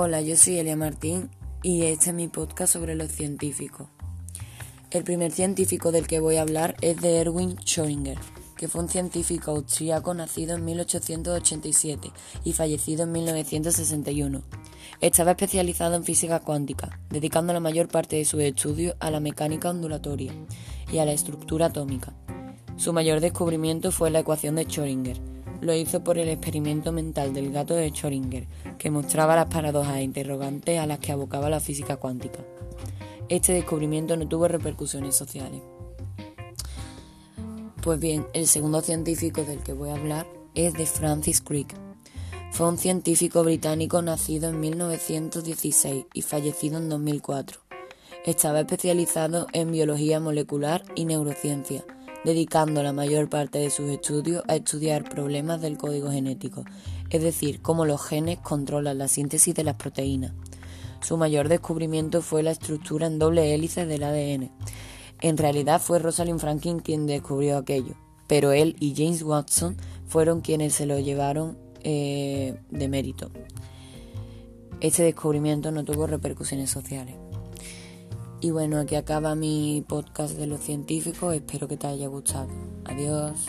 Hola, yo soy Elia Martín y este es mi podcast sobre los científicos. El primer científico del que voy a hablar es de Erwin Schrödinger, que fue un científico austríaco nacido en 1887 y fallecido en 1961. Estaba especializado en física cuántica, dedicando la mayor parte de sus estudios a la mecánica ondulatoria y a la estructura atómica. Su mayor descubrimiento fue la ecuación de Schrödinger, lo hizo por el experimento mental del gato de Schrödinger, que mostraba las paradojas e interrogantes a las que abocaba la física cuántica. Este descubrimiento no tuvo repercusiones sociales. Pues bien, el segundo científico del que voy a hablar es de Francis Crick. Fue un científico británico nacido en 1916 y fallecido en 2004. Estaba especializado en biología molecular y neurociencia dedicando la mayor parte de sus estudios a estudiar problemas del código genético, es decir, cómo los genes controlan la síntesis de las proteínas. Su mayor descubrimiento fue la estructura en doble hélice del ADN. En realidad fue Rosalind Franklin quien descubrió aquello, pero él y James Watson fueron quienes se lo llevaron eh, de mérito. Este descubrimiento no tuvo repercusiones sociales. Y bueno, aquí acaba mi podcast de los científicos. Espero que te haya gustado. Adiós.